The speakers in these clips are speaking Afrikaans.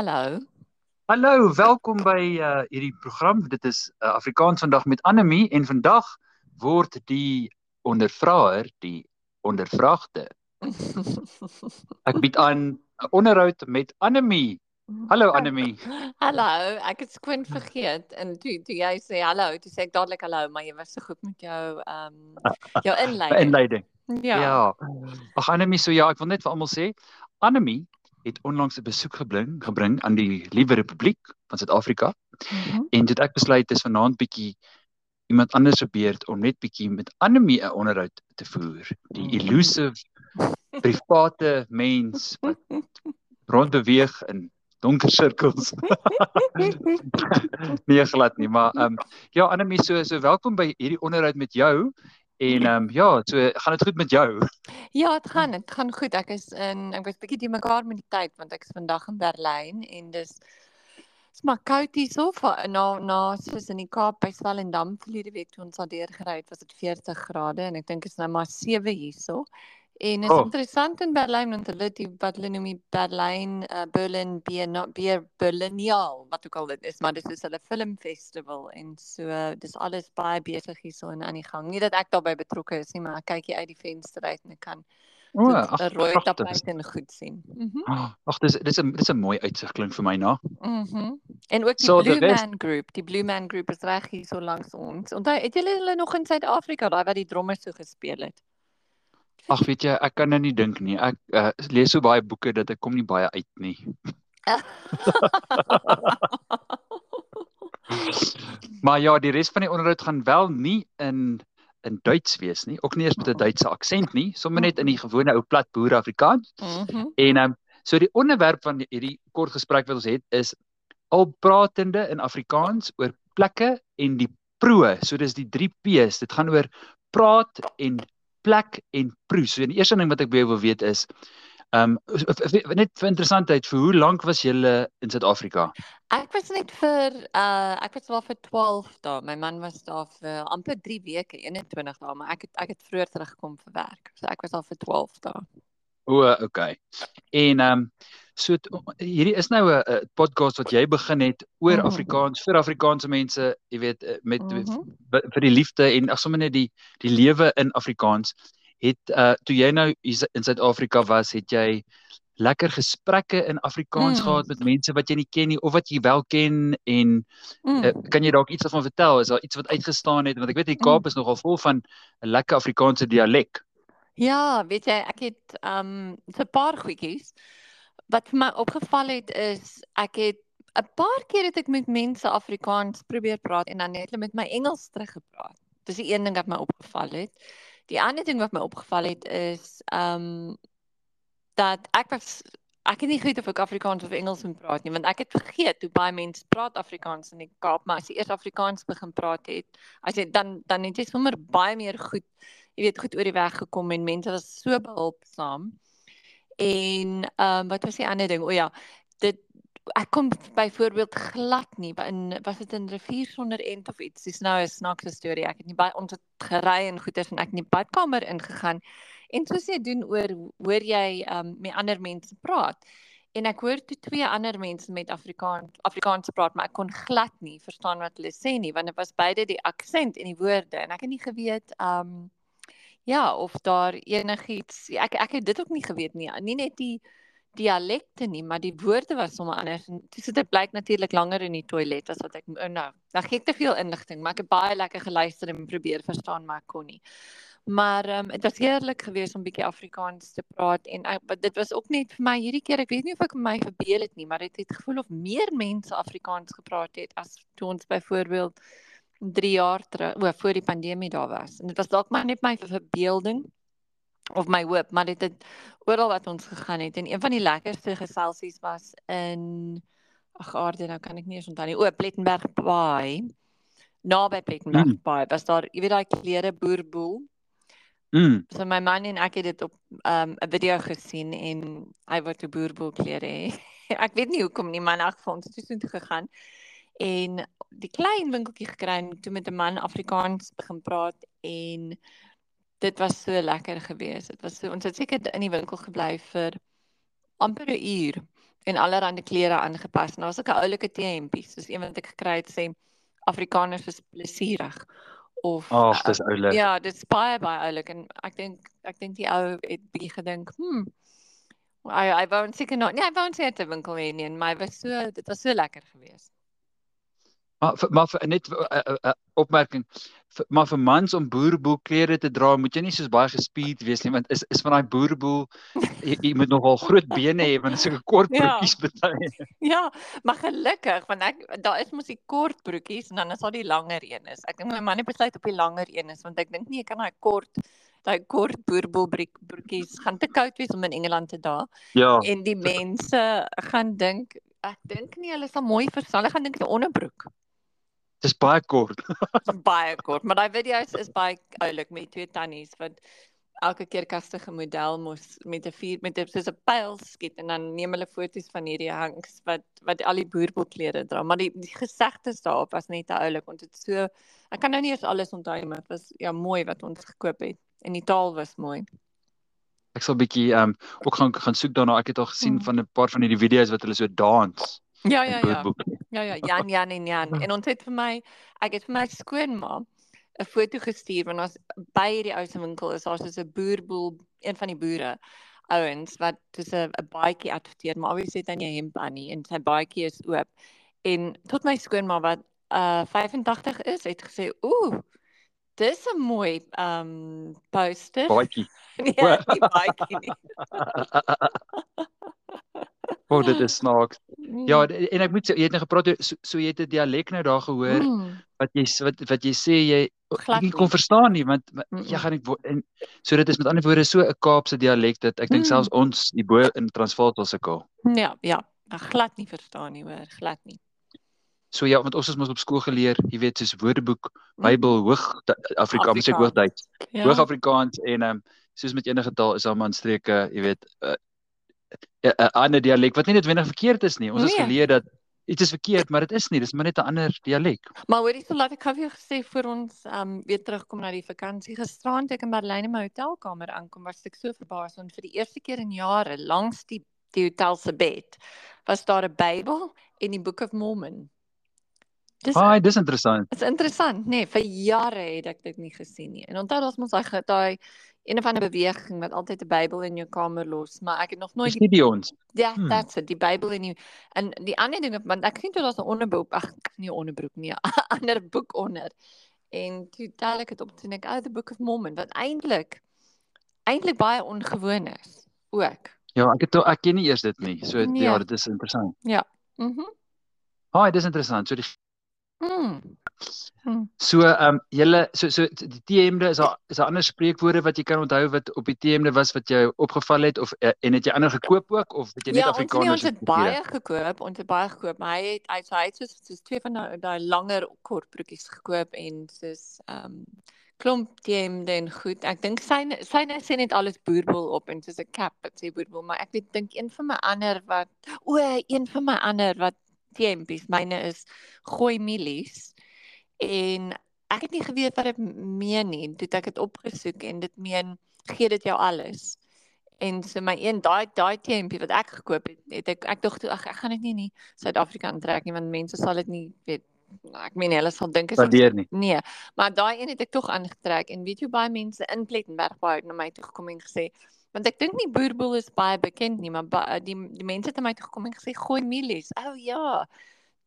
Hallo. Hallo, welkom by uh hierdie program. Dit is uh, Afrikaans vandag met Annelie en vandag word die ondervraer die ondervraagde. Ek bied aan 'n onderhoud met Annelie. Hallo Annelie. Hallo, ek het skoon vergeet en toe toe jy sê hallo, toe sê ek dadelik hallo, maar jy was so goed met jou ehm um, jou inleiding. Inleiding. Ja. Ja. Ag Annelie, so ja, ek wil net vir almal sê, Annelie het onlangs 'n besoek gebring gebring aan die Liewe Republiek van Suid-Afrika. Mm -hmm. En dit ek besluit dis vanaand bietjie iemand anders se beurt om net bietjie met Annelie 'n onderhoud te voer. Die elusive private mens wat rondbeweeg in donker sirkels. nee glad nie, maar ehm um, ja Annelie so so welkom by hierdie onderhoud met jou. En ehm um, ja, so gaan dit goed met jou? Ja, dit gaan, dit gaan goed. Ek is in ek was bietjie die mekaar met die tyd want ek is vandag in Berlyn en dis is maar koud hierso na na soos in die Kaap by Swellendam verlede week toe ons daar deurgery het was dit 40 grade en ek dink dit is nou maar 7 hierso. En is oh. interessant in Berlyn want hulle die wat hulle noem die Berlyn uh, Berlin Beer not Beer Berlinial wat ook al dit is maar dit is hulle filmfestival en so uh, dis alles baie besig hier so in aan die gang. Nie dat ek daarbey betrokke is nie maar ek kyk hier uit die venster uit en ek kan O, oh, ag, rooi tapijt en goed sien. Mhm. Mm ag, dis dis 'n dis 'n mooi uitsig klink vir my na. Mhm. Mm en ook die so Blue rest... Man Group, die Blue Man Group is reg hier so langs ons. Onthou, het julle hulle nog in Suid-Afrika daai wat die drommers so gespeel het? Ag weet jy, ek kan nou nie dink nie. Ek uh, lees so baie boeke dat ek kom nie baie uit nie. maar ja, die res van die onderhoud gaan wel nie in in Duits wees nie, ook nie eens met 'n Duitse aksent nie, sommer net in die gewone ou plat boer Afrikaans. Mm -hmm. En um, so die onderwerp van hierdie kort gesprek wat ons het is al pratende in Afrikaans oor plekke en die proe. So dis die 3 P's. Dit gaan oor praat en plek en proe. So die eerste ding wat ek by jou wil weet is ehm um, net vir interessantheid, vir hoe lank was jy in Suid-Afrika? Ek was net vir uh ek was wel vir 12 dae. My man was daar vir amper 3 weke, 21 dae, maar ek het ek het vroeër teruggekom vir werk. So ek was al vir 12 dae. O, okay. En ehm um, so hierdie is nou 'n podcast wat jy begin het oor mm -hmm. Afrikaans vir Afrikaanse mense, jy weet eh, met mm -hmm. vir die liefde en ag sommer net die die lewe in Afrikaans. Het uh toe jy nou in Suid-Afrika was, het jy lekker gesprekke in Afrikaans mm. gehad met mense wat jy nie ken nie of wat jy wel ken en mm. uh, kan jy dalk iets daarvan vertel? Is daar iets wat uitgestaan het want ek weet die Kaap mm. is nogal vol van 'n lekker Afrikaanse dialek. Ja, weet jy, ek het um 'n paar goedjies wat vir my opgeval het is ek het 'n paar keer het ek met mense Afrikaans probeer praat en dan net met my Engels teruggepraat. Dis die een ding wat my opgeval het. Die ander ding wat my opgeval het is um dat ek was ek het nie geweet of ek Afrikaans of Engels moet praat nie want ek het vergeet hoe baie mense praat Afrikaans in die Kaap, maar as jy eers Afrikaans begin praat het, as jy dan dan het jy sommer baie meer goed jy weet goed oor die weg gekom en mense was so behulpsaam. En ehm um, wat was die ander ding? O ja, dit ek kom byvoorbeeld glad nie in was dit in rivier sonder end of iets. Dis nou 'n snaakse storie. Ek het nie baie ons het gery en goeders en ek in die badkamer ingegaan. En soos jy doen oor hoor jy ehm um, met ander mense praat. En ek hoor toe twee ander mense met Afrikaans Afrikaans praat, maar ek kon glad nie verstaan wat hulle sê nie want dit was beide die aksent en die woorde en ek het nie geweet ehm um, Ja, of daar enigiets ek ek het dit ook nie geweet nie. Nie net die dialekte nie, maar die woorde was sommer anders. En dis dit blyk natuurlik langer in die toilet as wat ek oh, nou. Dan gee ek te veel inligting, maar ek het baie lekker geluister en probeer verstaan, maar ek kon nie. Maar ehm um, dit was heerlik geweest om bietjie Afrikaans te praat en ek, dit was ook net vir my hierdie keer, ek weet nie of ek my verbeel het nie, maar dit het, het gevoel of meer mense Afrikaans gepraat het as toe ons byvoorbeeld 3 jaar terug, o, voor die pandemie daar was. En dit was dalk maar net my verbeelding of my hoop, maar dit het oral wat ons gegaan het en een van die lekkerste geselsies was in ag aarde, nou kan ek nie eens onthou nie. O, Plettenberg Bay. Naby Plettenberg mm. Bay. Was daar, jy weet daai klere boerboel? Mm. So my man en ek het dit op ehm, 'n um, video gesien en hy wou te boerboel klere hê. ek weet nie hoekom nie, maar in elk geval het ons toe gegaan en die klein winkeltjie gekry en toe met 'n man Afrikaans begin praat en dit was so lekker geweest. Dit was so ons het seker in die winkel gebly vir amper 'n uur en allerlei klere aangepas. Nou as ek 'n oulike T-hempie, soos een wat ek gekry het sê Afrikaners is plesierig of Ag, dis oulik. Ja, dis baie baie oulik en ek dink ek dink die ou het bietjie gedink, hm. Hy hy wou seker nog, nee, hy wou net 'n winkel hê nie, maar hy was so dit was so lekker geweest. Maar maar vir, net 'n uh, uh, uh, opmerking vir, maar vir mans om boerboel klere te dra, moet jy nie soos baie gespierd wees nie, want is is van daai boerboel jy, jy moet nogal groot bene hê want sulke kort ja. broekies ja. baie. Ja, maar gelukkig want ek daar is mos die kort broekies en dan is daar die langer een is. Ek dink my man het besluit op die langer een is want ek dink nie ek kan daai kort daai kort boerboel broekies gaan te koud wees om in Engeland te dra. Ja. En die mense gaan dink ek dink nie hulle sal mooi verstaan. Hulle gaan dink 'n onderbroek. Dis baie kort. baie kort, maar daai video's is baie oulik met twee tannies wat elke keer kastige model mos met 'n vuur met 'n soos 'n pyl skiet en dan neem hulle foto's van hierdie hanks wat wat al die boerboelklere dra, maar die die gesegdes daarop was net oulik want dit so ek kan nou nie eens alles onthou maar dit was ja mooi wat ons gekoop het en die taal was mooi. Ek sal bietjie ehm um, ook gaan gaan soek daarna. Ek het al gesien mm. van 'n paar van hierdie video's wat hulle so dans. Ja ja ja. Ja ja, Jan Jan en Jan. En ons het vir my ek het vir my skoonma 'n foto gestuur want ons by die ou se winkel is daar so 'n boerboel, een van die boere ouens wat dis 'n 'n baadjie adverteer, maar obviously het hy nie 'n hemp aan nie en sy baadjie is oop. En tot my skoonma wat uh 85 is, het gesê, "Ooh, dis 'n mooi um poster." Baadjie. nee, nie baadjie nie. O, oh, dit is snaaks. Ja, mm. en ek moet sê jy het nou gepraat so, so jy het 'n dialek nou daar gehoor mm. wat jy wat wat jy sê jy ek kon verstaan nie want mm. jy gaan nie en so dit is met ander woorde so 'n Kaapse dialek dat ek dink mm. selfs ons die bo in Transvaal sal sukkel. Ja, ja, ek glad nie verstaan nie hoor, glad nie. So ja, want ons het mos op skool geleer, jy weet, soos Woordeboek, mm. Bybel, hoog Afrikaans, ek hoog Duits. Ja. Hoog Afrikaans en ehm um, soos met enige taal is daar man streke, jy weet, uh, 'n ander dialek wat nie noodwendig verkeerd is nie. Ons nee. is geleer dat iets is verkeerd, maar dit is nie, dis maar net 'n ander dialek. Maar hoorie, so laat ek gou vir gesê vir ons um weer terugkom na die vakansie. Gisterand ek in Berlyn in my hotelkamer aankom, was ek so verbaas want vir die eerste keer in jare langs die die hotel se bed was daar 'n Bybel en die Book of Mormon. Dis Ai, dis interessant. Dit's interessant, nee, vir jare het ek dit nie gesien nie. En onthou ons mos daai daai een of ander beweging wat altyd 'n Bybel in jou kamer los, maar ek het nog nooit die die ons. Ja, hmm. that's it, die Bybel in jou en die ander ding want ek sien toe daar's 'n onderbroek, ag nie onderbroek nie, 'n ander boek onder. En toe tel ek dit op sien ek uit the Book of Mormon wat eintlik eintlik baie ongewoon is ook. Ja, ek het ek ken nie eers dit nie. So nee. ja, dit is interessant. Ja. Mhm. Mm Haai, dis interessant. So die Mm. Hmm. So ehm um, julle so so die T-hemde is daar is daar ander spreekwoorde wat jy kan onthou wat op die T-hemde was wat jou opgeval het of uh, en het jy ander gekoop ook of het jy net ja, Afrikaners? Ja, ons het baie gekoop, ons het baie gekoop, maar hy het hy, so, hy het soos soos twee van daai langer kort broekies gekoop en soos ehm um, klomp T-hemde en goed. Ek dink syne syne sê net alles boerbol op en soos 'n cap wat sê boerbol, maar ek weet dink een van my ander wat o, een van my ander wat T-hempies myne is gooi mielies en ek het nie geweet wat dit meen nie. Toe ek dit opgesoek en dit meen gee dit jou alles. En so my een daai daai tempie wat ek gekoop het, het ek ek dink ag ek gaan dit nie nie Suid-Afrika aantrek nie want mense sal dit nie weet ek meen hulle sal dink as ek nee, maar daai een het ek tog aangetrek en weet jy baie mense in Plettenberg baie na my toe gekom en gesê want ek dink nie boerboel is baie bekend nie, maar die die mense het na my toe gekom en gesê gooi mielies. O oh, ja.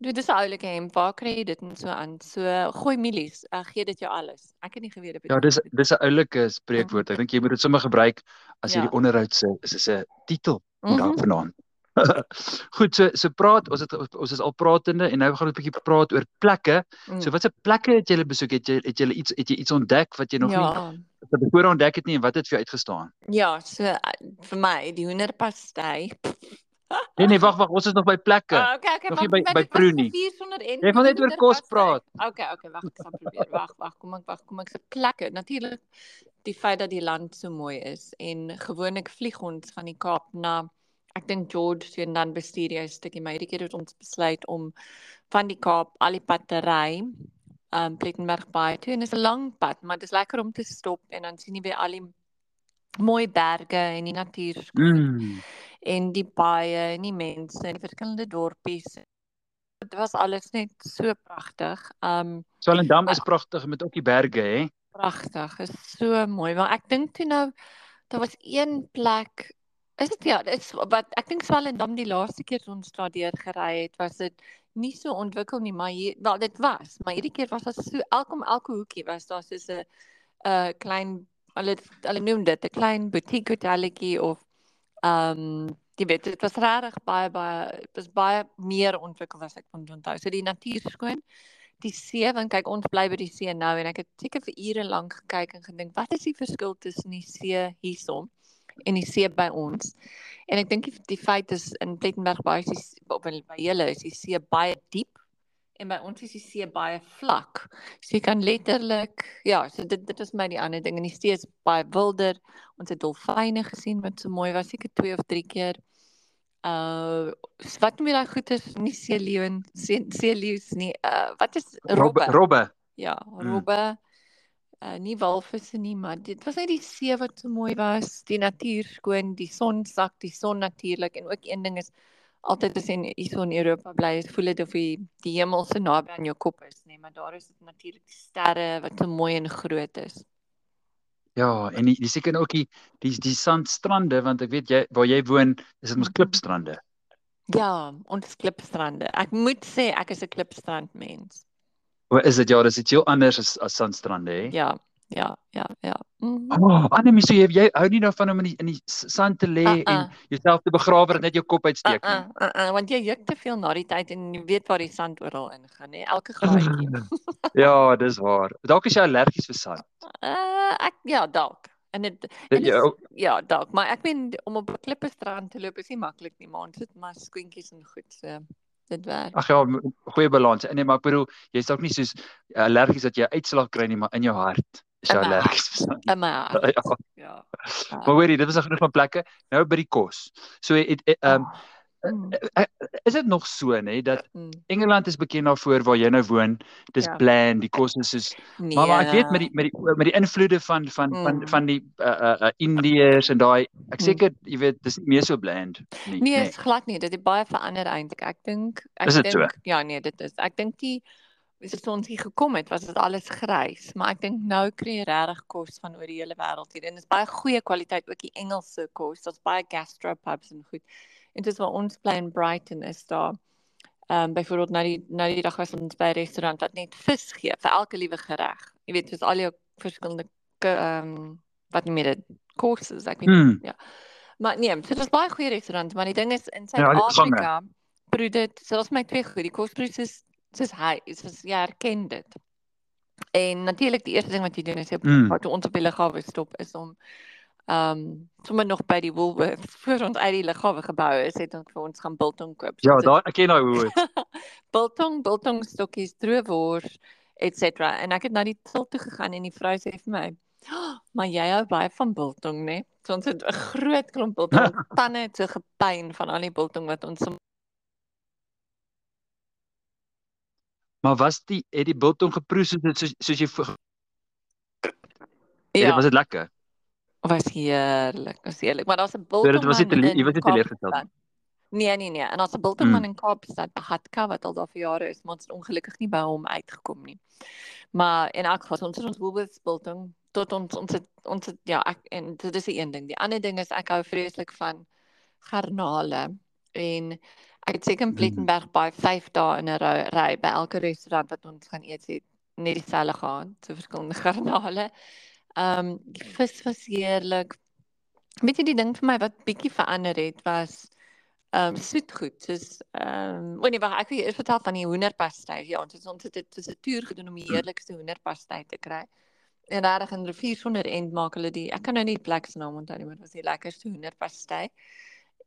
Dit is 'n oulike hemp. Waar kry jy dit en so aan? So gooi mielies. Ek gee dit jou alles. Ek het nie geweet dit Ja, dis dis 'n oulike spreekwoord. Ek dink jy moet dit sommer gebruik as jy ja. die onderhoud se is 'n titel mm -hmm. daar vanaand. Goed, so so praat ons het ons is al pratende en nou gaan ons 'n bietjie praat oor plekke. Mm. So watse plekke het jy besoek? Het jy het jy iets het jy iets ontdek wat jy nog ja. nie wat jy voor ontdek het nie en wat het vir jou uitgestaan? Ja, so vir my die hoenderpastei. Nee nee, wag wag, ons is nog by plekke. Oh, okay, okay, nog nie by by Prunie. Jy gaan net oor kos praat. Okay, okay, wag, ek gaan probeer. Wag, wag, kom ek wag, kom ek se plekke. Natuurlik die feit dat die land so mooi is en gewoonlik vlieg ons van die Kaap na ek dink George sien dan bestuur jy 'n stukkie maar hierdie keer het ons besluit om van die Kaap al die pad te ry um Plettenberg by toe en dit is 'n lang pad maar dit is lekker om te stop en dan sien jy weer al die mooi berge en die natuur. Mm. en die baie en die mense en die verskillende dorpies. Dit was alles net so pragtig. Um Swellendam is pragtig met ook die berge, hè? Pragtig. Is so mooi, maar ek dink toe nou daar was een plek Is dit ja, dit is wat ek dink Swellendam die laaste keer ons daardeur gery het, was dit nie so ontwikkel nie, maar hier wel dit was, maar hierdie keer was dit so elkom elke hoekie was daar soos 'n 'n klein hulle hulle noem dit 'n klein boutique hotelletjie of ehm um, jy weet dit was regtig baie baie was baie meer ontwikkel as ek kon onthou. So die natuur skoon. Die see, want kyk ons bly by die see nou en ek het seker vir ure lank gekyk en gedink wat is die verskil tussen die see hierson en die see by ons? En ek dink die, die feit is in Plettenberg Bay is op by julle is die see baie diep en by ons is die see baie vlak. So jy kan letterlik ja, so dit dit is my die ander ding en die see is baie wilder. Ons het dolfyne gesien wat so mooi was, seker 2 of 3 keer. Uh wat noem jy daai goeie nie see leeu en see, leeu's nie. Uh wat is robbe? Robbe. Ja, robbe. Hmm. Uh, nie walvisse nie, maar dit was net die see wat so mooi was, die natuur skoon, die son sak, die son natuurlik en ook een ding is altyd as jy hier so in Europa bly, is voel dit of die, die hemel so naby aan jou kop is, nê, maar daar is dit natuurlik die sterre wat so mooi en groot is. Ja, en die, die seker ook die die die sandstrande want ek weet jy waar jy woon, is dit mos mhm. klipstrande. Ja, ons klipstrande. Ek moet sê ek is 'n klipstrand Hoe is dit ja, dis iets heel anders as as sandstrande, hè? Ja. Ja, ja, ja. Mm -hmm. Oh, Annelie, so jy jy hou nie daarvan om in die in die sand te lê uh -uh. en jouself te begrawe en net jou kop uitsteek nie. Uh -uh, uh -uh, want jy juk te veel na die tyd en jy weet waar die sand oral ingaan, hè? Elke gaatjie. ja, dis waar. Dalk is jy allergies vir sand. Uh ek ja, dalk. En dit ja, ja, dalk, maar ek meen om op 'n klippe strand te loop is nie maklik nie, maar ons het maar skoentjies en goed so dit werk. Ag ja, goeie balans. Nee, maar ek bedoel, jy's dalk nie soos allergies dat jy uitslag kry nie, maar in jou hart is jy allergies vir sand. In my hart. Ja. ja. Maar hoorie, dit was genoeg van plekke. Nou by die kos. So het ehm um, Mm. Is dit nog so nê dat mm. Engeland is bekend daarvoor waar jy nou woon, dis ja. bland, die kos is soos nee. maar, maar ek weet met die met die met die invloede van van mm. van van die uh uh Indiërs en daai ek seker jy weet dis nie meer so bland nie. Nee, nee. is glad nie, dit het baie verander eintlik. Ek dink ek dink so? ja nee, dit is ek dink die is dit ons hier gekom het was dit alles grys, maar ek dink nou kry jy regtig kos van oor die hele wêreld hier en dis baie goeie kwaliteit ook die Engelse kos, daar's baie gastropubs en goed. En dis waar ons bly in Brighton is daar. Ehm um, byvoorbeeld nou die nou die dag was ons by 'n restaurant wat net vis gee vir elke liewe gereg. Jy weet, soos al jou verskillende ehm um, wat nie meer dit courses, ek weet hmm. ja. Maar nee, dit is baie goeie restaurant, maar die ding is in Suid-Afrika ja, proe dit selfs my twee goed. Die kosprys is soos hy, soos jy erken dit. En natuurlik die eerste ding wat jy doen is jy mm. wat ons op die lughawe stop is om ehm um, sommer nog by die Woolworths voor ons uit die lughawe gebou is het ons vir ons gaan biltong koop. Ja, daar ek ken daai Woolworths. biltong, biltong stokkies, droewors, etc. En ek het na die til toe gegaan en die vrou sê vir my, oh, "Maar jy hou baie van biltong, né?" So ons het 'n groot klomp biltong, tande het so gepyn van al die biltong wat ons Maar was die het die biltong geproe soos soos jy Ja, was dit lekker? Was heerlik, was heerlik. Maar daar's 'n biltong. Dit was nie jy was nie teleurgesteld. Nee, nee, nee. En daar's 'n biltong man mm. in Kaapstad, Hatka wat al daar vir jare is, maar ons het ongelukkig nie by hom uitgekom nie. Maar in elk geval ons het ons Woolworths biltong tot ons ons het, ons het, ja, ek en dit is die een ding. Die ander ding is ek hou vreeslik van garnale en ek het seker in mm. Plettenberg by 5 dae in 'n ry by elke restaurant wat ons gaan eet het net dieselfde gaan, so verskillende garnale. Ehm um, die vis was heerlik. Weet jy die ding vir my wat bietjie verander het was ehm um, soetgoed. Soos ehm um, wanneer nee, wag ek wil eers vertel van die hoenderpastei. Ja, ons het ons het dit 'n toer gedoen om die heerlikste hoenderpastei te kry. En daar in rivier sonder end maak hulle die ek kan nou nie die plek se naam onthou nie, maar dit was die lekkerste hoenderpastei.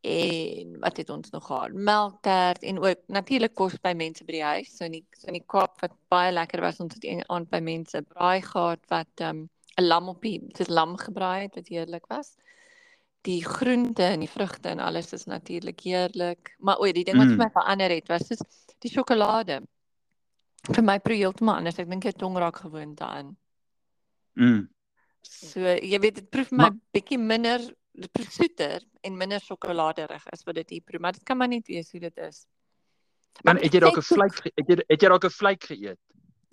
En wat het ons nog gehad? Melktert en ook natuurlik kos by mense by die huis. So in die so in die Kaap wat baie lekker was ons het aan by mense braai gehad wat ehm um, 'n lam op die dis lam gebraai het wat heerlik was. Die groente en die vrugte en alles is natuurlik heerlik. Maar o, die ding wat mm. vir my verander het was dis die sjokolade. Vir my proe heeltemal anders. Ek dink ek tong raak gewoond daaraan. Mm. So jy weet dit proef my bietjie minder dit soeter en minder sjokoladerig is wat dit hier proe, maar dit kan maar net wees hoe dit is. Dan het jy dalk 'n vleik het jy het jy dalk 'n vleik geëet?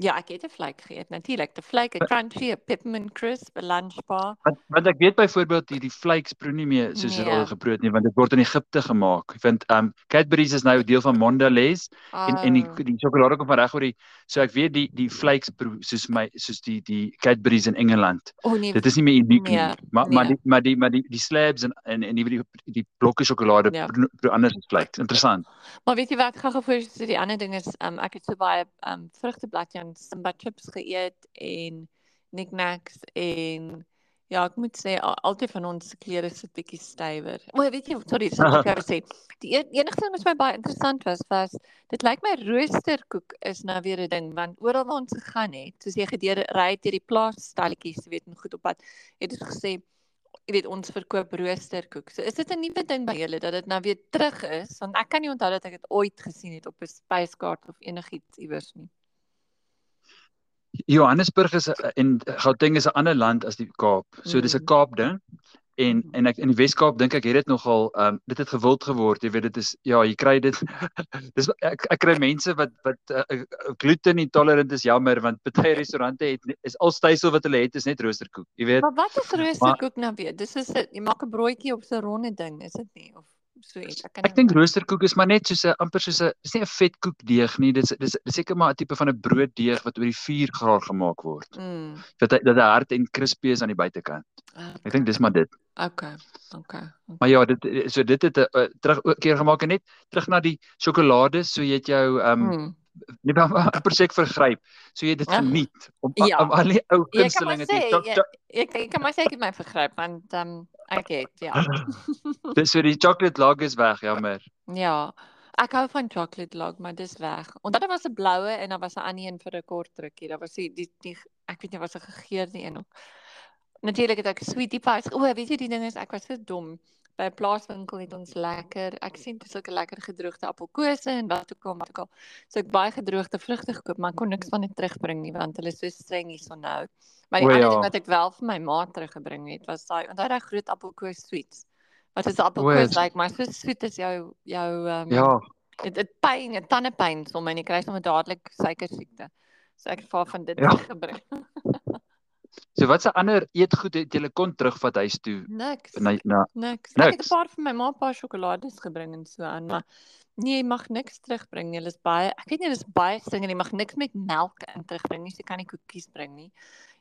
Ja, ek het 'n vleik geëet. Natuurlik, 'n vleik, 'n crunchy, 'n peppermint crisp, 'n lunch bar. Want want ek weet byvoorbeeld hierdie vleiks proe nie meer soos dit nee. al gebrood nie, want dit word in Egipte gemaak. Ek vind um Cadbury's is nou deel van Mondelez oh. en en die oh. die sjokolade kom van reg oor die so ek weet die die vleiks proe soos my soos die die Cadbury's in Engeland. Oh, nee. Dit is nie meer uniek nee. nie. Maar nee. maar die maar die maar die die slabs en en en die die, die blokke sjokolade ja. proe, proe anders as vleiks. Interessant. Maar weet jy wat gou gou vir die ander ding is um ek het so baie um vrugtebladjie en Simba chips geëet en knickknacks en ja, ek moet sê altyd van ons klere sit bietjie stywer. O, weet jy, sorry, so ek wou sê, die een, enigste ding wat my baie interessant was, was dit lyk my roosterkoek is nou weer 'n ding want oral waar ons gegaan het, soos jy gedeur ry deur die plaasstalletjies, weet en goed op pad, het dit gesê Ek weet ons verkoop roosterkoek. So is dit 'n nuwe ding by julle dat dit nou weer terug is? Want ek kan nie onthou dat ek dit ooit gesien het op 'n spyskaart of enigiets iewers nie. Johannesburg is en Gauteng is 'n ander land as die Kaap. So dis 'n mm. Kaap ding. En mm. en ek in die Wes-Kaap dink ek het dit nogal ehm um, dit het gewild geword. Jy weet dit is ja, jy kry dit dis ek, ek kry mense wat wat uh, gluten intolerant is jammer want baie restaurante het is al stysel wat hulle het is net roosterkoek. Jy weet. Maar wat is roosterkoek nou weer? Dis is jy maak 'n broodjie op so 'n ronde ding, is dit nie of so iets. Ek kan Ek dink roosterkoek is maar net soos 'n amper soos 'n dis nie 'n vetkoekdeeg nie. Dis dis dis seker maar 'n tipe van 'n brooddeeg wat oor die vuur graag gemaak word. Mm. Dat dat hy hard en crispy is aan die buitekant. Okay. Ek dink dis maar dit. Okay. Okay. Maar ja, dit so dit het 'n uh, terug keer gemaak en net terug na die sjokolade, so jy het jou ehm um, mm nie maar amper seker vergryp. So jy dit ja. geniet om ja. om al die ou kunstelinge te Ek ek kan maar sê ek het my vergryp want ehm um, Ek het ja. dis so die chocolate log is weg, jammer. Ja. Ek hou van chocolate log, maar dis weg. Onthou daar was 'n bloue en daar was 'n ander een vir 'n kort rukkie. Daar was die die, die ek weet nie was 'n gegeurde een ook. Natuurlik het ek sweetie pies. O, weet jy die ding is ek was so dom by 'n plaaswinkel het ons lekker, ek sien dis sulke lekker gedroogde appelkose en wat ook al wat ook al. So ek baie gedroogde vrugte gekoop, maar kon niks van dit terugbring nie want hulle is so streng hierso nou. Maar die o, ander ja. ding wat ek wel vir my ma teruggebring het was daai onthou daai groot appelkoos sweets. Wat is appelkoos lyk, like, maar so sweet is jou jou um, Ja. Dit dit pyn, dit tandepyn soms en jy kry sommer dadelik suiker siekte. So ek het vir van dit ja. gebring. So watse ander eetgoed het jy kon terugvat huis toe? Niks. Na, na niks. Ek het 'n paar van my ma pa sjokolades gebring en so aan, maar nee, jy mag niks terugbring nie. Hulle is baie ek weet nie, dis baie dinge, jy mag niks met melk in terugbring nie. Jy kan nie koekies bring nie.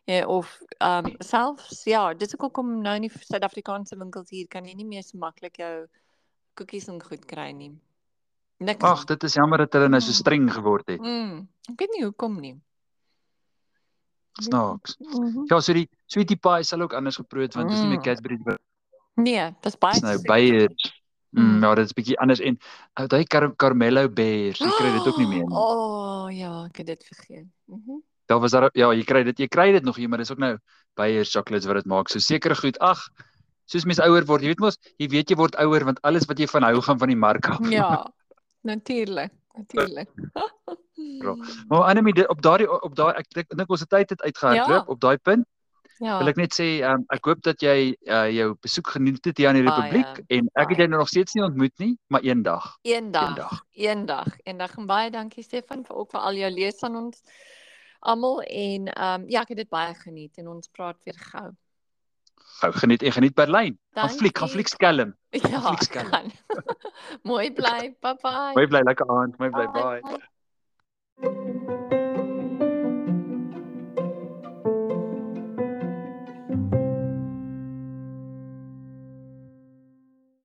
Ja, of ehm um, selfs ja, dis ook kom nou in die Suid-Afrikaanse winkels hier kan jy nie meer so maklik jou koekies en goed kry nie. Niks. Ag, dit is jammer dat hulle nou so mm. streng geword het. Mm. Ek weet nie hoekom nie snaaks. Mm -hmm. Ja, so die sweetie pie sal ook anders geproot want dit mm. is nie met Cadbury nie. Nee, dis baie nou Beyers. Mm, mm. Ja, dit is bietjie anders en ou daai Car Carmelo Bears, jy kry dit ook nie meer nie. O, oh, ja, ek het dit vergeet. Mhm. Mm daar was daar ja, jy kry dit, jy kry dit nog hier, maar dis ook nou Beyers chocolates wat dit maak. So sekere goed. Ag, soos mens ouer word, jy weet mos, jy weet jy word ouer want alles wat jy van hou gaan van die mark af. Ja. Natuurlik, natuurlik. Maar Annelie op daardie op daai ek dink ons tyd het uitgehardloop ja. op daai punt. Ja. Wil ek net sê um, ek hoop dat jy uh, jou besoek geniet het hier aan die Republiek ah, ja. en ek ah, het jou nog steeds nie ontmoet nie, maar eendag. Eendag. Eendag. Eendag en baie dankie Stefan vir ook vir al jou lees aan ons almal en ehm um, ja, ek het dit baie geniet en ons praat weer gou. Gou geniet en geniet Berlyn. Gaan fliek, gaan fliek skelm. Ja, fliek skelm. Mooi bly. Bye bye. Mooi bly lekker aand. Mooi bly. Bye. bye. bye. Thank you.